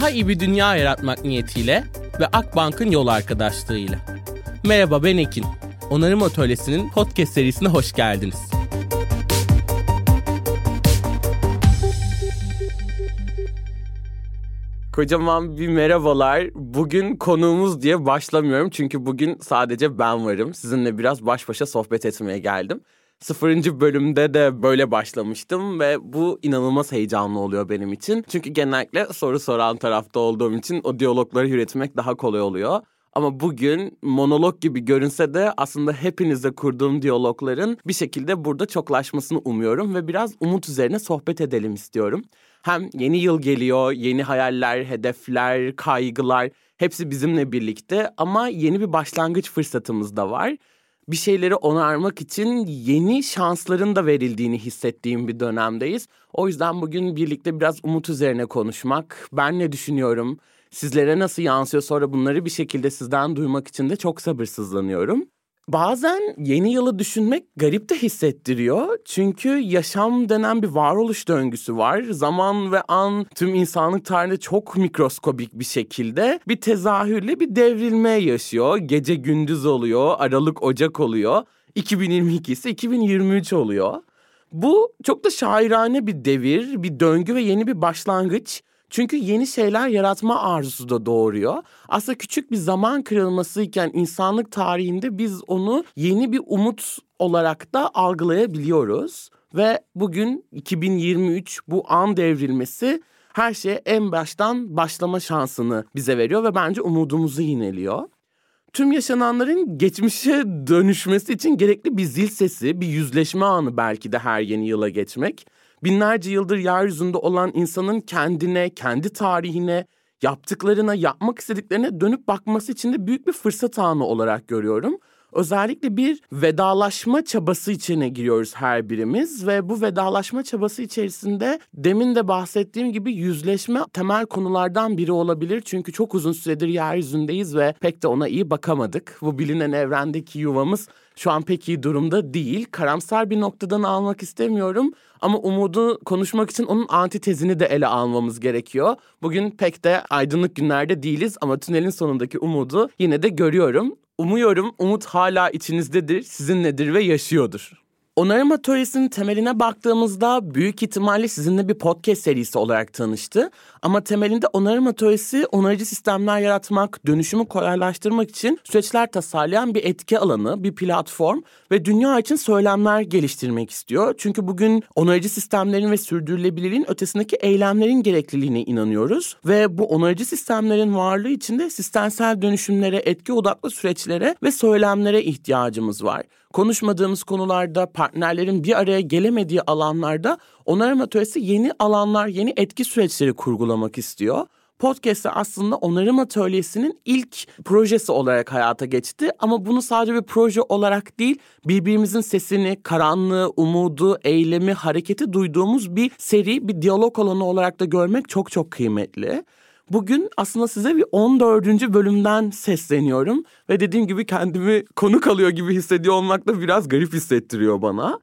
Daha iyi bir dünya yaratmak niyetiyle ve Akbank'ın yol arkadaşlığıyla. Merhaba ben Ekin. Onarım Atölyesi'nin podcast serisine hoş geldiniz. Kocaman bir merhabalar. Bugün konuğumuz diye başlamıyorum çünkü bugün sadece ben varım. Sizinle biraz baş başa sohbet etmeye geldim. Sıfırıncı bölümde de böyle başlamıştım ve bu inanılmaz heyecanlı oluyor benim için. Çünkü genellikle soru soran tarafta olduğum için o diyalogları üretmek daha kolay oluyor. Ama bugün monolog gibi görünse de aslında hepinizle kurduğum diyalogların bir şekilde burada çoklaşmasını umuyorum ve biraz umut üzerine sohbet edelim istiyorum. Hem yeni yıl geliyor, yeni hayaller, hedefler, kaygılar hepsi bizimle birlikte ama yeni bir başlangıç fırsatımız da var bir şeyleri onarmak için yeni şansların da verildiğini hissettiğim bir dönemdeyiz. O yüzden bugün birlikte biraz umut üzerine konuşmak, ben ne düşünüyorum, sizlere nasıl yansıyor sonra bunları bir şekilde sizden duymak için de çok sabırsızlanıyorum. Bazen yeni yılı düşünmek garip de hissettiriyor. Çünkü yaşam denen bir varoluş döngüsü var. Zaman ve an tüm insanlık tarihinde çok mikroskobik bir şekilde bir tezahürle bir devrilme yaşıyor. Gece gündüz oluyor, Aralık Ocak oluyor. 2022 ise 2023 oluyor. Bu çok da şairane bir devir, bir döngü ve yeni bir başlangıç. Çünkü yeni şeyler yaratma arzusu da doğuruyor. Aslında küçük bir zaman kırılmasıyken insanlık tarihinde biz onu yeni bir umut olarak da algılayabiliyoruz. Ve bugün 2023 bu an devrilmesi her şeye en baştan başlama şansını bize veriyor ve bence umudumuzu yineliyor. Tüm yaşananların geçmişe dönüşmesi için gerekli bir zil sesi, bir yüzleşme anı belki de her yeni yıla geçmek binlerce yıldır yeryüzünde olan insanın kendine, kendi tarihine, yaptıklarına, yapmak istediklerine dönüp bakması için de büyük bir fırsat anı olarak görüyorum. Özellikle bir vedalaşma çabası içine giriyoruz her birimiz ve bu vedalaşma çabası içerisinde demin de bahsettiğim gibi yüzleşme temel konulardan biri olabilir. Çünkü çok uzun süredir yeryüzündeyiz ve pek de ona iyi bakamadık. Bu bilinen evrendeki yuvamız şu an pek iyi durumda değil. Karamsar bir noktadan almak istemiyorum ama umudu konuşmak için onun antitezini de ele almamız gerekiyor. Bugün pek de aydınlık günlerde değiliz ama tünelin sonundaki umudu yine de görüyorum. Umuyorum umut hala içinizdedir, sizinledir ve yaşıyordur. Onarım Atölyesi'nin temeline baktığımızda büyük ihtimalle sizinle bir podcast serisi olarak tanıştı. Ama temelinde Onarım Atölyesi onarıcı sistemler yaratmak, dönüşümü kolaylaştırmak için süreçler tasarlayan bir etki alanı, bir platform ve dünya için söylemler geliştirmek istiyor. Çünkü bugün onarıcı sistemlerin ve sürdürülebilirliğin ötesindeki eylemlerin gerekliliğine inanıyoruz. Ve bu onarıcı sistemlerin varlığı içinde sistemsel dönüşümlere, etki odaklı süreçlere ve söylemlere ihtiyacımız var konuşmadığımız konularda, partnerlerin bir araya gelemediği alanlarda onarım atölyesi yeni alanlar, yeni etki süreçleri kurgulamak istiyor. Podcast aslında onarım atölyesinin ilk projesi olarak hayata geçti. Ama bunu sadece bir proje olarak değil, birbirimizin sesini, karanlığı, umudu, eylemi, hareketi duyduğumuz bir seri, bir diyalog alanı olarak da görmek çok çok kıymetli. Bugün aslında size bir 14. bölümden sesleniyorum ve dediğim gibi kendimi konuk alıyor gibi hissediyor olmak da biraz garip hissettiriyor bana.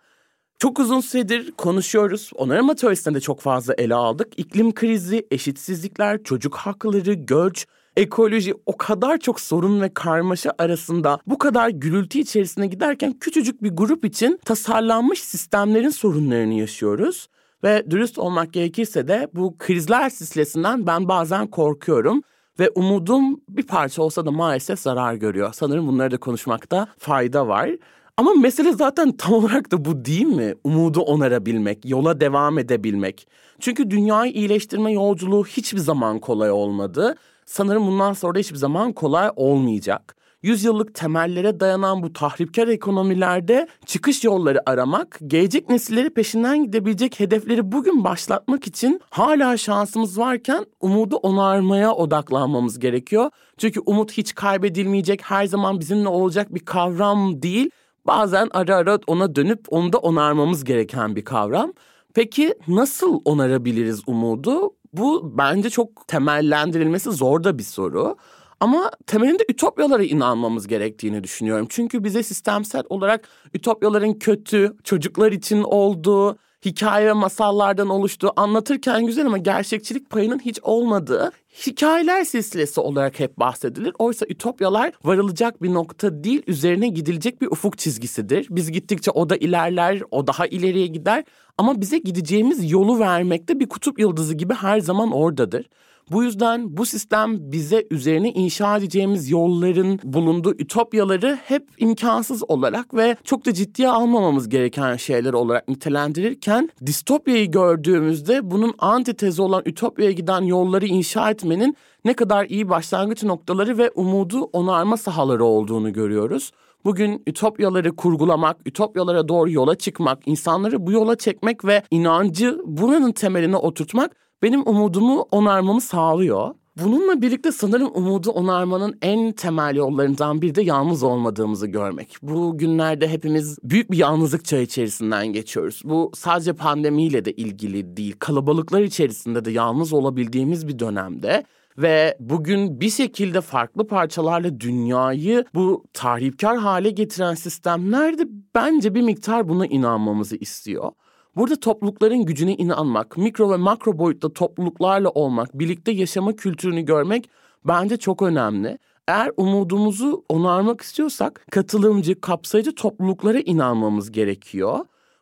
Çok uzun süredir konuşuyoruz. Onarım atölyesinde de çok fazla ele aldık. İklim krizi, eşitsizlikler, çocuk hakları, göç, ekoloji o kadar çok sorun ve karmaşa arasında bu kadar gürültü içerisine giderken küçücük bir grup için tasarlanmış sistemlerin sorunlarını yaşıyoruz. Ve dürüst olmak gerekirse de bu krizler silsilesinden ben bazen korkuyorum. Ve umudum bir parça olsa da maalesef zarar görüyor. Sanırım bunları da konuşmakta fayda var. Ama mesele zaten tam olarak da bu değil mi? Umudu onarabilmek, yola devam edebilmek. Çünkü dünyayı iyileştirme yolculuğu hiçbir zaman kolay olmadı. Sanırım bundan sonra hiçbir zaman kolay olmayacak yüzyıllık temellere dayanan bu tahripkar ekonomilerde çıkış yolları aramak, gelecek nesilleri peşinden gidebilecek hedefleri bugün başlatmak için hala şansımız varken umudu onarmaya odaklanmamız gerekiyor. Çünkü umut hiç kaybedilmeyecek, her zaman bizimle olacak bir kavram değil. Bazen ara ara ona dönüp onu da onarmamız gereken bir kavram. Peki nasıl onarabiliriz umudu? Bu bence çok temellendirilmesi zor da bir soru. Ama temelinde ütopyalara inanmamız gerektiğini düşünüyorum. Çünkü bize sistemsel olarak ütopyaların kötü, çocuklar için olduğu, hikaye ve masallardan oluştuğu anlatırken güzel ama gerçekçilik payının hiç olmadığı, hikayeler silsilesi olarak hep bahsedilir. Oysa ütopyalar varılacak bir nokta değil, üzerine gidilecek bir ufuk çizgisidir. Biz gittikçe o da ilerler, o daha ileriye gider. Ama bize gideceğimiz yolu vermekte bir kutup yıldızı gibi her zaman oradadır. Bu yüzden bu sistem bize üzerine inşa edeceğimiz yolların bulunduğu ütopyaları hep imkansız olarak ve çok da ciddiye almamamız gereken şeyler olarak nitelendirirken distopyayı gördüğümüzde bunun antitezi olan ütopyaya giden yolları inşa etmenin ne kadar iyi başlangıç noktaları ve umudu onarma sahaları olduğunu görüyoruz. Bugün ütopyaları kurgulamak, ütopyalara doğru yola çıkmak, insanları bu yola çekmek ve inancı buranın temeline oturtmak benim umudumu onarmamı sağlıyor. Bununla birlikte sanırım umudu onarmanın en temel yollarından biri de yalnız olmadığımızı görmek. Bu günlerde hepimiz büyük bir yalnızlık çağı içerisinden geçiyoruz. Bu sadece pandemiyle de ilgili değil, kalabalıklar içerisinde de yalnız olabildiğimiz bir dönemde ve bugün bir şekilde farklı parçalarla dünyayı bu tahripkar hale getiren sistemler de bence bir miktar buna inanmamızı istiyor. Burada toplulukların gücüne inanmak, mikro ve makro boyutta topluluklarla olmak, birlikte yaşama kültürünü görmek bence çok önemli. Eğer umudumuzu onarmak istiyorsak katılımcı, kapsayıcı topluluklara inanmamız gerekiyor.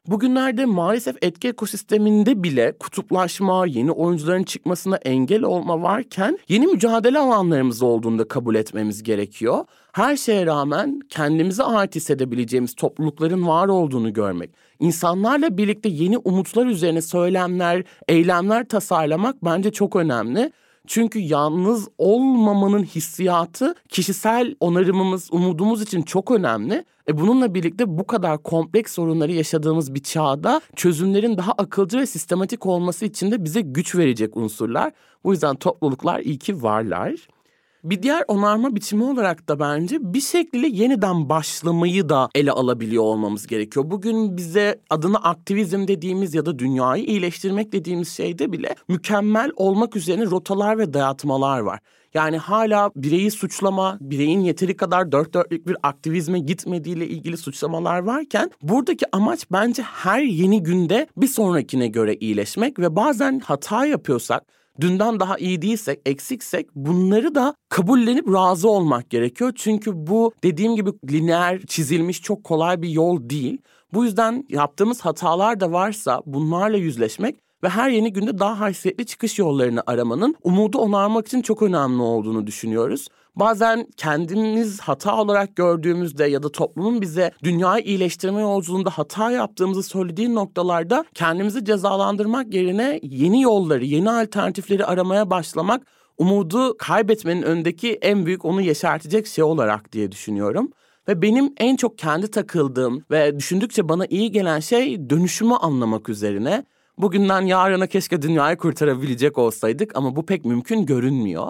Bugünlerde maalesef etki ekosisteminde bile kutuplaşma, yeni oyuncuların çıkmasına engel olma varken yeni mücadele alanlarımız olduğunu da kabul etmemiz gerekiyor. Her şeye rağmen kendimize ait hissedebileceğimiz toplulukların var olduğunu görmek, insanlarla birlikte yeni umutlar üzerine söylemler, eylemler tasarlamak bence çok önemli. Çünkü yalnız olmamanın hissiyatı kişisel onarımımız, umudumuz için çok önemli. E bununla birlikte bu kadar kompleks sorunları yaşadığımız bir çağda çözümlerin daha akılcı ve sistematik olması için de bize güç verecek unsurlar. Bu yüzden topluluklar iyi ki varlar. Bir diğer onarma biçimi olarak da bence bir şekilde yeniden başlamayı da ele alabiliyor olmamız gerekiyor. Bugün bize adına aktivizm dediğimiz ya da dünyayı iyileştirmek dediğimiz şeyde bile mükemmel olmak üzerine rotalar ve dayatmalar var. Yani hala bireyi suçlama, bireyin yeteri kadar dört dörtlük bir aktivizme gitmediğiyle ilgili suçlamalar varken buradaki amaç bence her yeni günde bir sonrakine göre iyileşmek ve bazen hata yapıyorsak dünden daha iyi değilsek, eksiksek bunları da kabullenip razı olmak gerekiyor. Çünkü bu dediğim gibi lineer çizilmiş çok kolay bir yol değil. Bu yüzden yaptığımız hatalar da varsa bunlarla yüzleşmek ve her yeni günde daha haysiyetli çıkış yollarını aramanın umudu onarmak için çok önemli olduğunu düşünüyoruz. Bazen kendimiz hata olarak gördüğümüzde ya da toplumun bize dünyayı iyileştirme yolculuğunda hata yaptığımızı söylediği noktalarda kendimizi cezalandırmak yerine yeni yolları, yeni alternatifleri aramaya başlamak umudu kaybetmenin öndeki en büyük onu yeşertecek şey olarak diye düşünüyorum. Ve benim en çok kendi takıldığım ve düşündükçe bana iyi gelen şey dönüşümü anlamak üzerine. Bugünden yarına keşke dünyayı kurtarabilecek olsaydık ama bu pek mümkün görünmüyor.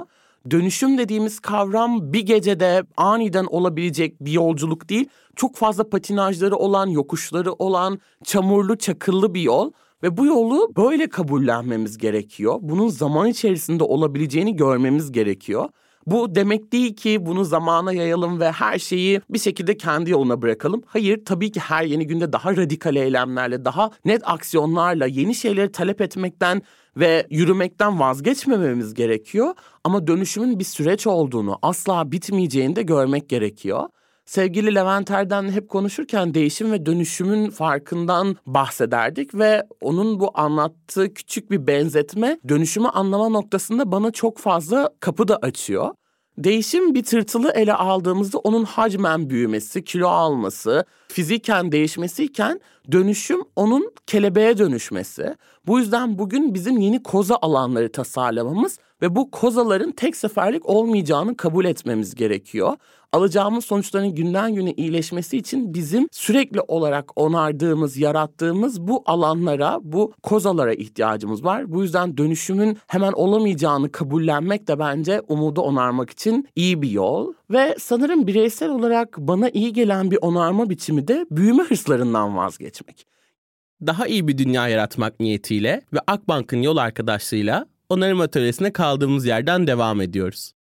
Dönüşüm dediğimiz kavram bir gecede aniden olabilecek bir yolculuk değil. Çok fazla patinajları olan, yokuşları olan, çamurlu, çakıllı bir yol. Ve bu yolu böyle kabullenmemiz gerekiyor. Bunun zaman içerisinde olabileceğini görmemiz gerekiyor. Bu demek değil ki bunu zamana yayalım ve her şeyi bir şekilde kendi yoluna bırakalım. Hayır tabii ki her yeni günde daha radikal eylemlerle, daha net aksiyonlarla yeni şeyleri talep etmekten ve yürümekten vazgeçmememiz gerekiyor. Ama dönüşümün bir süreç olduğunu, asla bitmeyeceğini de görmek gerekiyor. Sevgili Levent Erden'le hep konuşurken değişim ve dönüşümün farkından bahsederdik ve onun bu anlattığı küçük bir benzetme dönüşümü anlama noktasında bana çok fazla kapı da açıyor. Değişim bir tırtılı ele aldığımızda onun hacmen büyümesi, kilo alması, fiziken değişmesiyken dönüşüm onun kelebeğe dönüşmesi. Bu yüzden bugün bizim yeni koza alanları tasarlamamız ve bu kozaların tek seferlik olmayacağını kabul etmemiz gerekiyor. Alacağımız sonuçların günden güne iyileşmesi için bizim sürekli olarak onardığımız, yarattığımız bu alanlara, bu kozalara ihtiyacımız var. Bu yüzden dönüşümün hemen olamayacağını kabullenmek de bence umudu onarmak için iyi bir yol. Ve sanırım bireysel olarak bana iyi gelen bir onarma biçimi de büyüme hırslarından vazgeçmek. Daha iyi bir dünya yaratmak niyetiyle ve Akbank'ın yol arkadaşlığıyla onarım atölyesine kaldığımız yerden devam ediyoruz.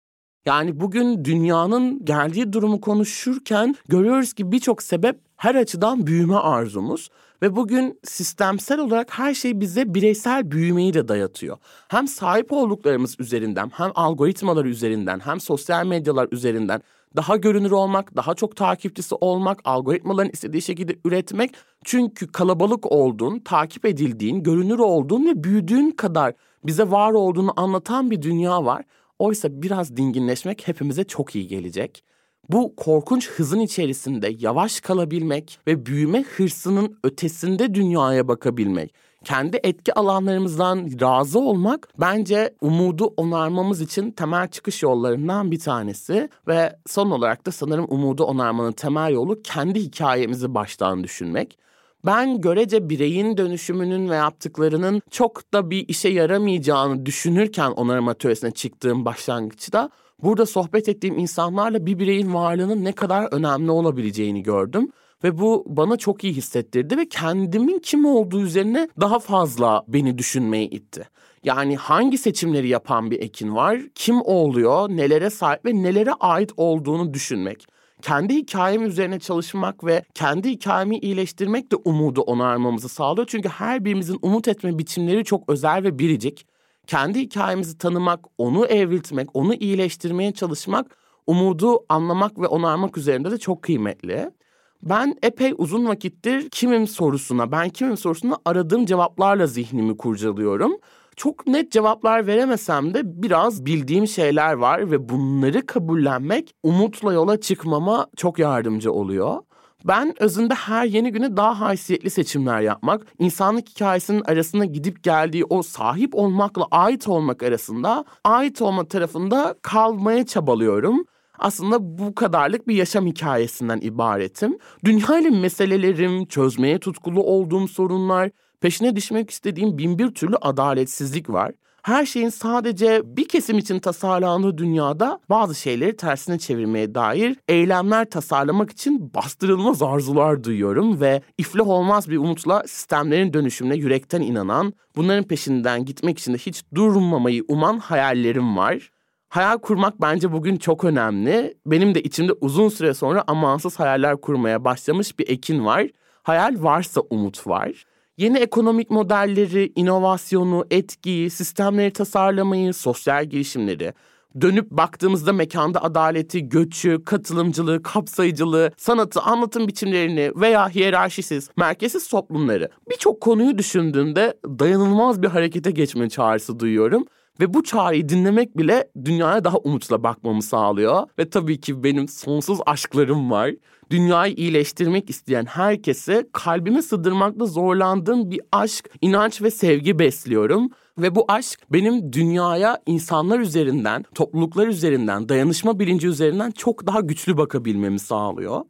Yani bugün dünyanın geldiği durumu konuşurken görüyoruz ki birçok sebep her açıdan büyüme arzumuz. Ve bugün sistemsel olarak her şey bize bireysel büyümeyi de dayatıyor. Hem sahip olduklarımız üzerinden, hem algoritmalar üzerinden, hem sosyal medyalar üzerinden daha görünür olmak, daha çok takipçisi olmak, algoritmaların istediği şekilde üretmek. Çünkü kalabalık olduğun, takip edildiğin, görünür olduğun ve büyüdüğün kadar bize var olduğunu anlatan bir dünya var. Oysa biraz dinginleşmek hepimize çok iyi gelecek. Bu korkunç hızın içerisinde yavaş kalabilmek ve büyüme hırsının ötesinde dünyaya bakabilmek, kendi etki alanlarımızdan razı olmak bence umudu onarmamız için temel çıkış yollarından bir tanesi ve son olarak da sanırım umudu onarmanın temel yolu kendi hikayemizi baştan düşünmek. Ben görece bireyin dönüşümünün ve yaptıklarının çok da bir işe yaramayacağını düşünürken onarım atölyesine çıktığım başlangıçta burada sohbet ettiğim insanlarla bir bireyin varlığının ne kadar önemli olabileceğini gördüm. Ve bu bana çok iyi hissettirdi ve kendimin kim olduğu üzerine daha fazla beni düşünmeye itti. Yani hangi seçimleri yapan bir Ekin var, kim oluyor, nelere sahip ve nelere ait olduğunu düşünmek. Kendi hikayem üzerine çalışmak ve kendi hikayemi iyileştirmek de umudu onarmamızı sağlıyor. Çünkü her birimizin umut etme biçimleri çok özel ve biricik. Kendi hikayemizi tanımak, onu evriltmek, onu iyileştirmeye çalışmak, umudu anlamak ve onarmak üzerinde de çok kıymetli. Ben epey uzun vakittir kimim sorusuna, ben kimim sorusuna aradığım cevaplarla zihnimi kurcalıyorum. Çok net cevaplar veremesem de biraz bildiğim şeyler var ve bunları kabullenmek umutla yola çıkmama çok yardımcı oluyor. Ben özünde her yeni güne daha haysiyetli seçimler yapmak, insanlık hikayesinin arasında gidip geldiği o sahip olmakla ait olmak arasında ait olma tarafında kalmaya çabalıyorum. Aslında bu kadarlık bir yaşam hikayesinden ibaretim. Dünya meselelerim, çözmeye tutkulu olduğum sorunlar, peşine düşmek istediğim bin bir türlü adaletsizlik var. Her şeyin sadece bir kesim için tasarlandığı dünyada bazı şeyleri tersine çevirmeye dair eylemler tasarlamak için bastırılmaz arzular duyuyorum ve iflah olmaz bir umutla sistemlerin dönüşümüne yürekten inanan, bunların peşinden gitmek için de hiç durmamayı uman hayallerim var. Hayal kurmak bence bugün çok önemli. Benim de içimde uzun süre sonra amansız hayaller kurmaya başlamış bir ekin var. Hayal varsa umut var. Yeni ekonomik modelleri, inovasyonu, etkiyi, sistemleri tasarlamayı, sosyal girişimleri, dönüp baktığımızda mekanda adaleti, göçü, katılımcılığı, kapsayıcılığı, sanatı, anlatım biçimlerini veya hiyerarşisiz, merkezsiz toplumları birçok konuyu düşündüğümde dayanılmaz bir harekete geçme çağrısı duyuyorum. Ve bu çağrıyı dinlemek bile dünyaya daha umutla bakmamı sağlıyor. Ve tabii ki benim sonsuz aşklarım var. Dünyayı iyileştirmek isteyen herkese kalbime sığdırmakta zorlandığım bir aşk, inanç ve sevgi besliyorum. Ve bu aşk benim dünyaya insanlar üzerinden, topluluklar üzerinden, dayanışma bilinci üzerinden çok daha güçlü bakabilmemi sağlıyor.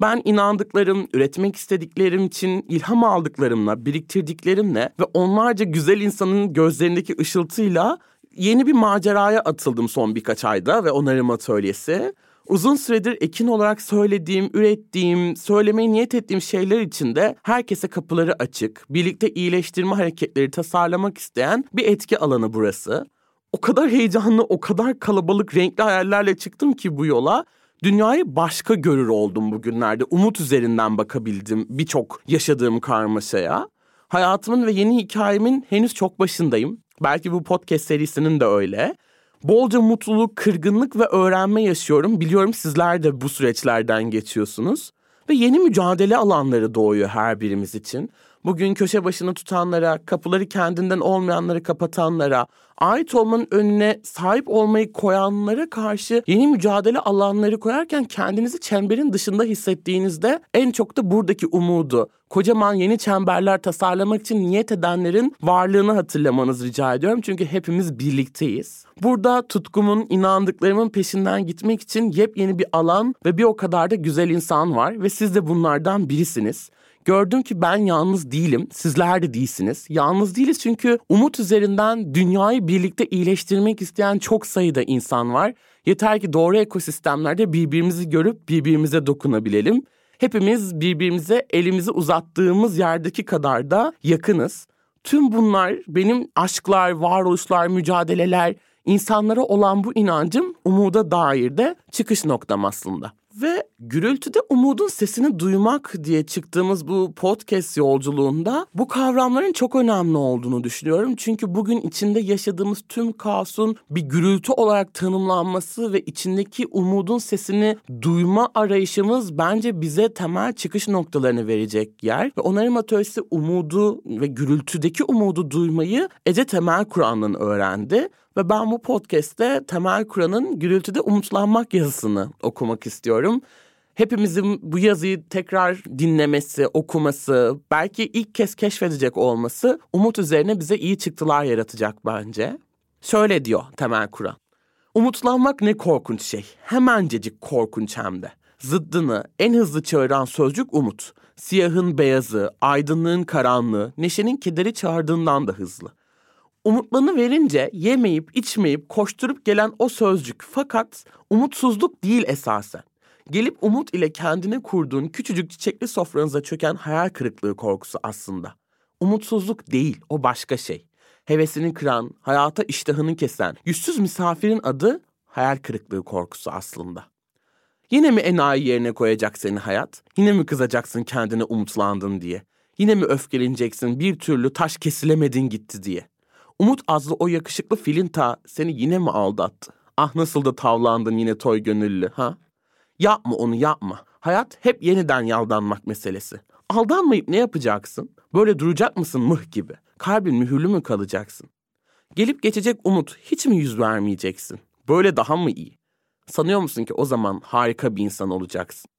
Ben inandıklarım, üretmek istediklerim için ilham aldıklarımla, biriktirdiklerimle ve onlarca güzel insanın gözlerindeki ışıltıyla yeni bir maceraya atıldım son birkaç ayda ve onarım atölyesi. Uzun süredir ekin olarak söylediğim, ürettiğim, söylemeye niyet ettiğim şeyler için de herkese kapıları açık, birlikte iyileştirme hareketleri tasarlamak isteyen bir etki alanı burası. O kadar heyecanlı, o kadar kalabalık, renkli hayallerle çıktım ki bu yola dünyayı başka görür oldum bugünlerde. Umut üzerinden bakabildim birçok yaşadığım karmaşaya. Hayatımın ve yeni hikayemin henüz çok başındayım. Belki bu podcast serisinin de öyle. Bolca mutluluk, kırgınlık ve öğrenme yaşıyorum. Biliyorum sizler de bu süreçlerden geçiyorsunuz. Ve yeni mücadele alanları doğuyor her birimiz için. Bugün köşe başını tutanlara, kapıları kendinden olmayanları kapatanlara, ait olmanın önüne sahip olmayı koyanlara karşı yeni mücadele alanları koyarken kendinizi çemberin dışında hissettiğinizde en çok da buradaki umudu, kocaman yeni çemberler tasarlamak için niyet edenlerin varlığını hatırlamanızı rica ediyorum. Çünkü hepimiz birlikteyiz. Burada tutkumun, inandıklarımın peşinden gitmek için yepyeni bir alan ve bir o kadar da güzel insan var ve siz de bunlardan birisiniz. Gördüm ki ben yalnız değilim. Sizler de değilsiniz. Yalnız değiliz çünkü umut üzerinden dünyayı birlikte iyileştirmek isteyen çok sayıda insan var. Yeter ki doğru ekosistemlerde birbirimizi görüp birbirimize dokunabilelim. Hepimiz birbirimize elimizi uzattığımız yerdeki kadar da yakınız. Tüm bunlar benim aşklar, varoluşlar, mücadeleler, insanlara olan bu inancım umuda dair de çıkış noktam aslında. Ve gürültüde umudun sesini duymak diye çıktığımız bu podcast yolculuğunda bu kavramların çok önemli olduğunu düşünüyorum. Çünkü bugün içinde yaşadığımız tüm kaosun bir gürültü olarak tanımlanması ve içindeki umudun sesini duyma arayışımız bence bize temel çıkış noktalarını verecek yer. Ve onarım atölyesi umudu ve gürültüdeki umudu duymayı Ece Temel Kur'an'dan öğrendi. Ve ben bu podcast'te Temel Kur'an'ın Gürültüde Umutlanmak yazısını okumak istiyorum. Hepimizin bu yazıyı tekrar dinlemesi, okuması, belki ilk kez keşfedecek olması umut üzerine bize iyi çıktılar yaratacak bence. Şöyle diyor Temel Kur'an. Umutlanmak ne korkunç şey. Hemencecik korkunç hem de. Zıddını en hızlı çağıran sözcük umut. Siyahın beyazı, aydınlığın karanlığı, neşenin kederi çağırdığından da hızlı. Umutlarını verince yemeyip içmeyip koşturup gelen o sözcük fakat umutsuzluk değil esasen. Gelip umut ile kendine kurduğun küçücük çiçekli sofranıza çöken hayal kırıklığı korkusu aslında. Umutsuzluk değil, o başka şey. Hevesini kıran, hayata iştahını kesen, yüzsüz misafirin adı hayal kırıklığı korkusu aslında. Yine mi enayi yerine koyacak seni hayat? Yine mi kızacaksın kendine umutlandın diye? Yine mi öfkeleneceksin bir türlü taş kesilemedin gitti diye? Umut azlı o yakışıklı filinta seni yine mi aldattı? Ah nasıl da tavlandın yine toy gönüllü ha? Yapma onu yapma. Hayat hep yeniden yaldanmak meselesi. Aldanmayıp ne yapacaksın? Böyle duracak mısın mıh gibi? Kalbin mühürlü mü kalacaksın? Gelip geçecek umut hiç mi yüz vermeyeceksin? Böyle daha mı iyi? Sanıyor musun ki o zaman harika bir insan olacaksın?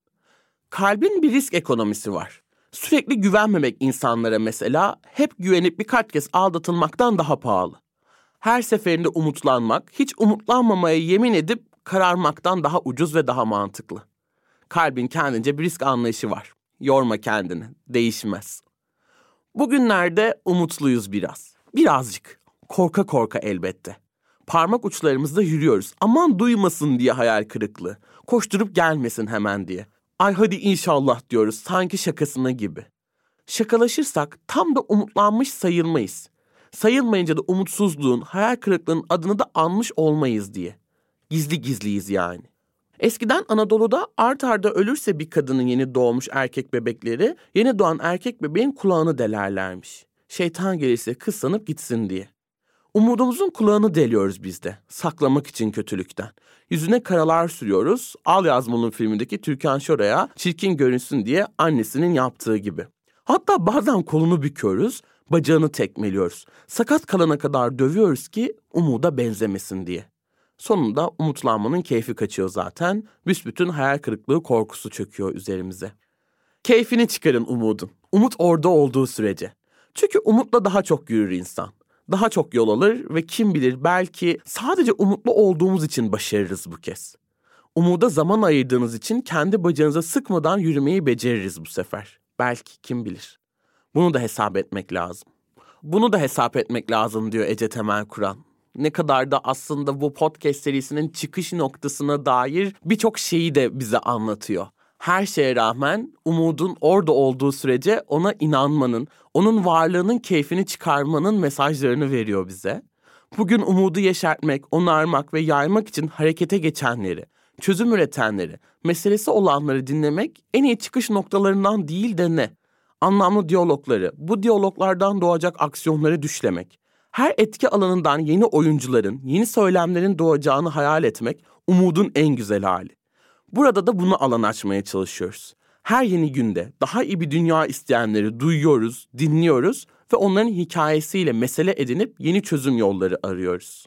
Kalbin bir risk ekonomisi var. Sürekli güvenmemek insanlara mesela hep güvenip birkaç kez aldatılmaktan daha pahalı. Her seferinde umutlanmak, hiç umutlanmamaya yemin edip kararmaktan daha ucuz ve daha mantıklı. Kalbin kendince bir risk anlayışı var. Yorma kendini, değişmez. Bugünlerde umutluyuz biraz. Birazcık. Korka korka elbette. Parmak uçlarımızda yürüyoruz. Aman duymasın diye hayal kırıklığı. Koşturup gelmesin hemen diye. Ay hadi inşallah diyoruz sanki şakasına gibi. Şakalaşırsak tam da umutlanmış sayılmayız. Sayılmayınca da umutsuzluğun, hayal kırıklığının adını da anmış olmayız diye. Gizli gizliyiz yani. Eskiden Anadolu'da art arda ölürse bir kadının yeni doğmuş erkek bebekleri yeni doğan erkek bebeğin kulağını delerlermiş. Şeytan gelirse kız sanıp gitsin diye. Umudumuzun kulağını deliyoruz biz de. Saklamak için kötülükten. Yüzüne karalar sürüyoruz. Al Yazmalı'nın filmindeki Türkan Şoray'a çirkin görünsün diye annesinin yaptığı gibi. Hatta bazen kolunu büküyoruz, bacağını tekmeliyoruz. Sakat kalana kadar dövüyoruz ki umuda benzemesin diye. Sonunda umutlanmanın keyfi kaçıyor zaten. Büsbütün hayal kırıklığı korkusu çöküyor üzerimize. Keyfini çıkarın umudun. Umut orada olduğu sürece. Çünkü umutla daha çok yürür insan daha çok yol alır ve kim bilir belki sadece umutlu olduğumuz için başarırız bu kez. Umuda zaman ayırdığınız için kendi bacağınıza sıkmadan yürümeyi beceririz bu sefer. Belki kim bilir. Bunu da hesap etmek lazım. Bunu da hesap etmek lazım diyor Ece Temel Kur'an. Ne kadar da aslında bu podcast serisinin çıkış noktasına dair birçok şeyi de bize anlatıyor her şeye rağmen umudun orada olduğu sürece ona inanmanın, onun varlığının keyfini çıkarmanın mesajlarını veriyor bize. Bugün umudu yeşertmek, onarmak ve yaymak için harekete geçenleri, çözüm üretenleri, meselesi olanları dinlemek en iyi çıkış noktalarından değil de ne? Anlamlı diyalogları, bu diyaloglardan doğacak aksiyonları düşlemek. Her etki alanından yeni oyuncuların, yeni söylemlerin doğacağını hayal etmek umudun en güzel hali. Burada da bunu alan açmaya çalışıyoruz. Her yeni günde daha iyi bir dünya isteyenleri duyuyoruz, dinliyoruz ve onların hikayesiyle mesele edinip yeni çözüm yolları arıyoruz.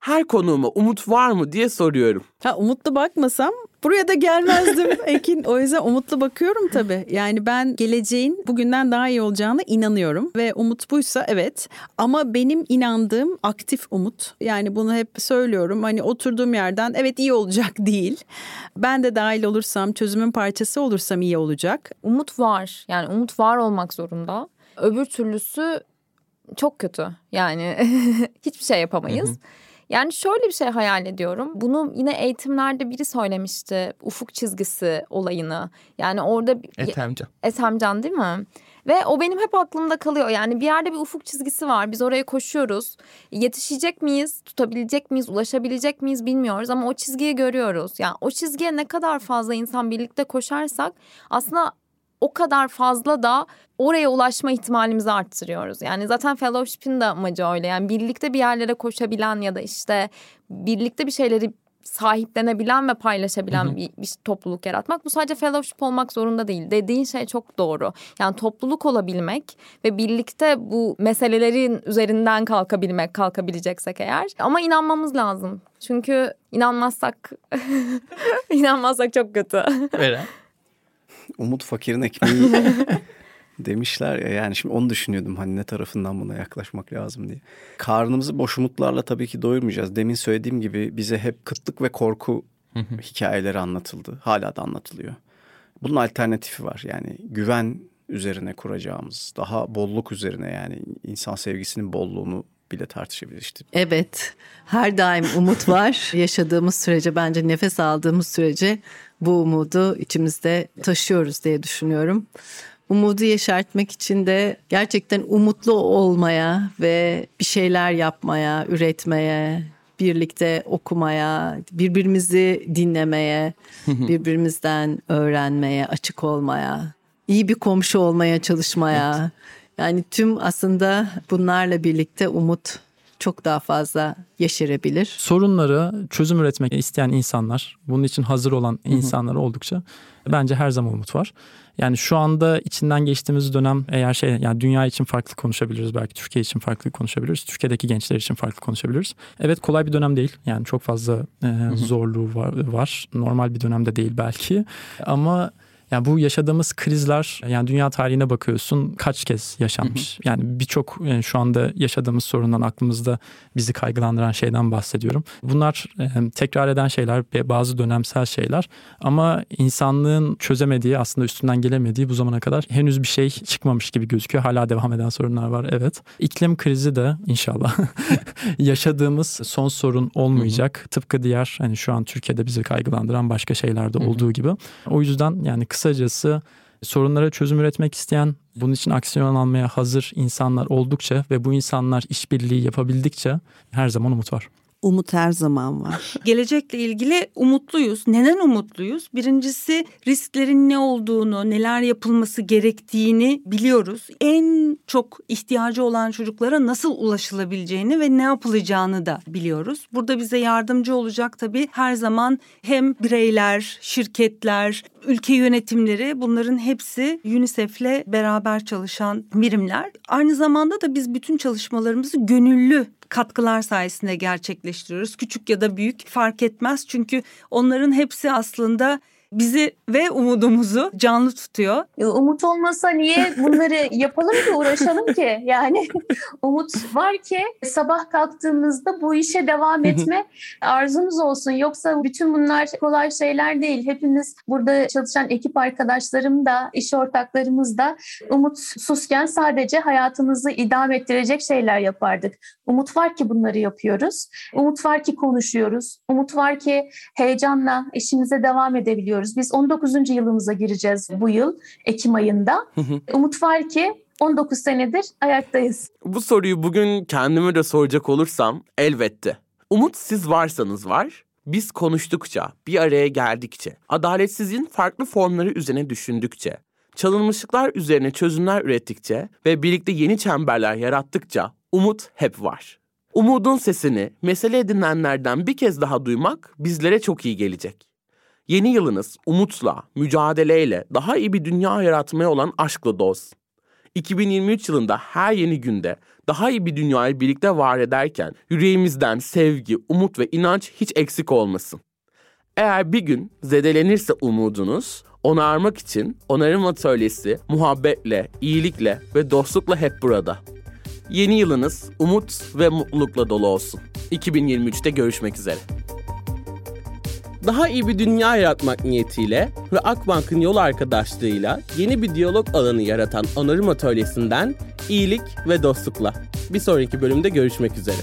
Her konuğuma umut var mı diye soruyorum. Ha umutlu bakmasam buraya da gelmezdim Ekin. O yüzden umutlu bakıyorum tabii. Yani ben geleceğin bugünden daha iyi olacağına inanıyorum ve umut buysa evet. Ama benim inandığım aktif umut. Yani bunu hep söylüyorum. Hani oturduğum yerden evet iyi olacak değil. Ben de dahil olursam, çözümün parçası olursam iyi olacak. Umut var. Yani umut var olmak zorunda. Öbür türlüsü çok kötü. Yani hiçbir şey yapamayız. Yani şöyle bir şey hayal ediyorum. Bunu yine eğitimlerde biri söylemişti. Ufuk çizgisi olayını. Yani orada Ethemcan. Ethemcan değil mi? Ve o benim hep aklımda kalıyor. Yani bir yerde bir ufuk çizgisi var. Biz oraya koşuyoruz. Yetişecek miyiz? Tutabilecek miyiz? Ulaşabilecek miyiz bilmiyoruz ama o çizgiyi görüyoruz. Yani o çizgiye ne kadar fazla insan birlikte koşarsak aslında o kadar fazla da oraya ulaşma ihtimalimizi arttırıyoruz. Yani zaten fellowship'in de amacı öyle. Yani birlikte bir yerlere koşabilen ya da işte birlikte bir şeyleri sahiplenebilen ve paylaşabilen bir, bir topluluk yaratmak. Bu sadece fellowship olmak zorunda değil. Dediğin şey çok doğru. Yani topluluk olabilmek ve birlikte bu meselelerin üzerinden kalkabilmek, kalkabileceksek eğer. Ama inanmamız lazım. Çünkü inanmazsak inanmazsak çok kötü. Veren. Umut fakirin ekmeği demişler ya yani şimdi onu düşünüyordum hani ne tarafından buna yaklaşmak lazım diye. Karnımızı boş umutlarla tabii ki doyurmayacağız. Demin söylediğim gibi bize hep kıtlık ve korku hikayeleri anlatıldı. Hala da anlatılıyor. Bunun alternatifi var yani güven üzerine kuracağımız daha bolluk üzerine yani insan sevgisinin bolluğunu bile tartışabiliriz işte. Evet, her daim umut var. Yaşadığımız sürece bence nefes aldığımız sürece bu umudu içimizde taşıyoruz diye düşünüyorum. Umudu yeşertmek için de gerçekten umutlu olmaya ve bir şeyler yapmaya, üretmeye, birlikte okumaya, birbirimizi dinlemeye, birbirimizden öğrenmeye, açık olmaya, iyi bir komşu olmaya çalışmaya. Yani tüm aslında bunlarla birlikte umut çok daha fazla yeşerebilir. Sorunları çözüm üretmek isteyen insanlar, bunun için hazır olan insanlar oldukça bence her zaman umut var. Yani şu anda içinden geçtiğimiz dönem eğer şey yani dünya için farklı konuşabiliriz belki Türkiye için farklı konuşabiliriz. Türkiye'deki gençler için farklı konuşabiliriz. Evet kolay bir dönem değil. Yani çok fazla e, zorluğu var, var. Normal bir dönemde değil belki. Ama yani bu yaşadığımız krizler yani dünya tarihine bakıyorsun kaç kez yaşanmış. Yani birçok yani şu anda yaşadığımız sorundan aklımızda bizi kaygılandıran şeyden bahsediyorum. Bunlar e, tekrar eden şeyler ve bazı dönemsel şeyler ama insanlığın çözemediği aslında üstünden gelemediği bu zamana kadar henüz bir şey çıkmamış gibi gözüküyor. Hala devam eden sorunlar var evet. İklim krizi de inşallah yaşadığımız son sorun olmayacak. Tıpkı diğer hani şu an Türkiye'de bizi kaygılandıran başka şeylerde olduğu gibi. O yüzden yani kısacası sorunlara çözüm üretmek isteyen, bunun için aksiyon almaya hazır insanlar oldukça ve bu insanlar işbirliği yapabildikçe her zaman umut var. Umut her zaman var. Gelecekle ilgili umutluyuz. Neden umutluyuz? Birincisi risklerin ne olduğunu, neler yapılması gerektiğini biliyoruz. En çok ihtiyacı olan çocuklara nasıl ulaşılabileceğini ve ne yapılacağını da biliyoruz. Burada bize yardımcı olacak tabii her zaman hem bireyler, şirketler, ülke yönetimleri bunların hepsi UNICEF'le beraber çalışan birimler. Aynı zamanda da biz bütün çalışmalarımızı gönüllü katkılar sayesinde gerçekleştiriyoruz. Küçük ya da büyük fark etmez. Çünkü onların hepsi aslında bizi ve umudumuzu canlı tutuyor. Umut olmasa niye bunları yapalım ki uğraşalım ki? Yani umut var ki sabah kalktığımızda bu işe devam etme arzumuz olsun. Yoksa bütün bunlar kolay şeyler değil. Hepimiz burada çalışan ekip arkadaşlarım da, iş ortaklarımız da umutsuzken sadece hayatımızı idame ettirecek şeyler yapardık. Umut var ki bunları yapıyoruz. Umut var ki konuşuyoruz. Umut var ki heyecanla işimize devam edebiliyoruz. Biz 19. yılımıza gireceğiz bu yıl Ekim ayında. Umut var ki 19 senedir ayaktayız. Bu soruyu bugün kendime de soracak olursam elbette. Umut siz varsanız var, biz konuştukça, bir araya geldikçe, adaletsizliğin farklı formları üzerine düşündükçe, çalınmışlıklar üzerine çözümler ürettikçe ve birlikte yeni çemberler yarattıkça umut hep var. Umudun sesini mesele edinenlerden bir kez daha duymak bizlere çok iyi gelecek. Yeni yılınız umutla, mücadeleyle, daha iyi bir dünya yaratmaya olan aşkla dolsun. 2023 yılında her yeni günde daha iyi bir dünyayı birlikte var ederken yüreğimizden sevgi, umut ve inanç hiç eksik olmasın. Eğer bir gün zedelenirse umudunuz, onarmak için onarım atölyesi muhabbetle, iyilikle ve dostlukla hep burada. Yeni yılınız umut ve mutlulukla dolu olsun. 2023'te görüşmek üzere. Daha iyi bir dünya yaratmak niyetiyle ve Akbank'ın yol arkadaşlığıyla yeni bir diyalog alanı yaratan onarım atölyesinden iyilik ve dostlukla. Bir sonraki bölümde görüşmek üzere.